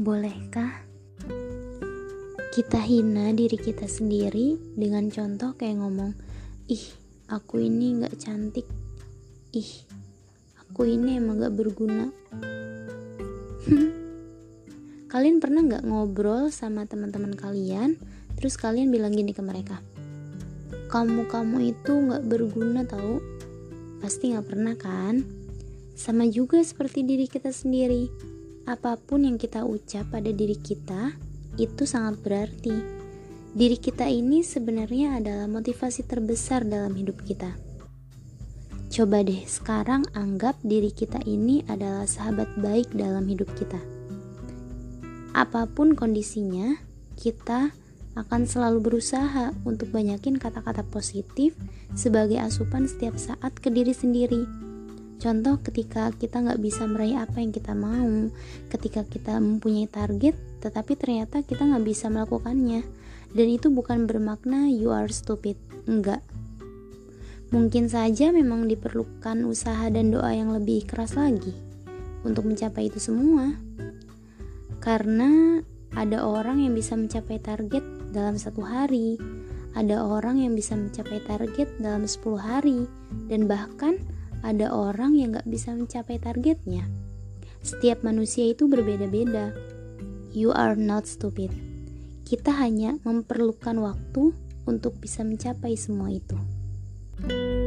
Bolehkah kita hina diri kita sendiri dengan contoh kayak ngomong, ih aku ini gak cantik, ih aku ini emang gak berguna. kalian pernah gak ngobrol sama teman-teman kalian, terus kalian bilang gini ke mereka, kamu kamu itu gak berguna tau, pasti gak pernah kan? Sama juga seperti diri kita sendiri apa pun yang kita ucap pada diri kita itu sangat berarti. Diri kita ini sebenarnya adalah motivasi terbesar dalam hidup kita. Coba deh sekarang anggap diri kita ini adalah sahabat baik dalam hidup kita. Apa pun kondisinya, kita akan selalu berusaha untuk banyakin kata-kata positif sebagai asupan setiap saat ke diri sendiri Contoh ketika kita nggak bisa meraih apa yang kita mau, ketika kita mempunyai target, tetapi ternyata kita nggak bisa melakukannya. Dan itu bukan bermakna you are stupid, enggak. Mungkin saja memang diperlukan usaha dan doa yang lebih keras lagi untuk mencapai itu semua. Karena ada orang yang bisa mencapai target dalam satu hari, ada orang yang bisa mencapai target dalam 10 hari, dan bahkan ada orang yang gak bisa mencapai targetnya. Setiap manusia itu berbeda-beda. You are not stupid. Kita hanya memerlukan waktu untuk bisa mencapai semua itu. thank you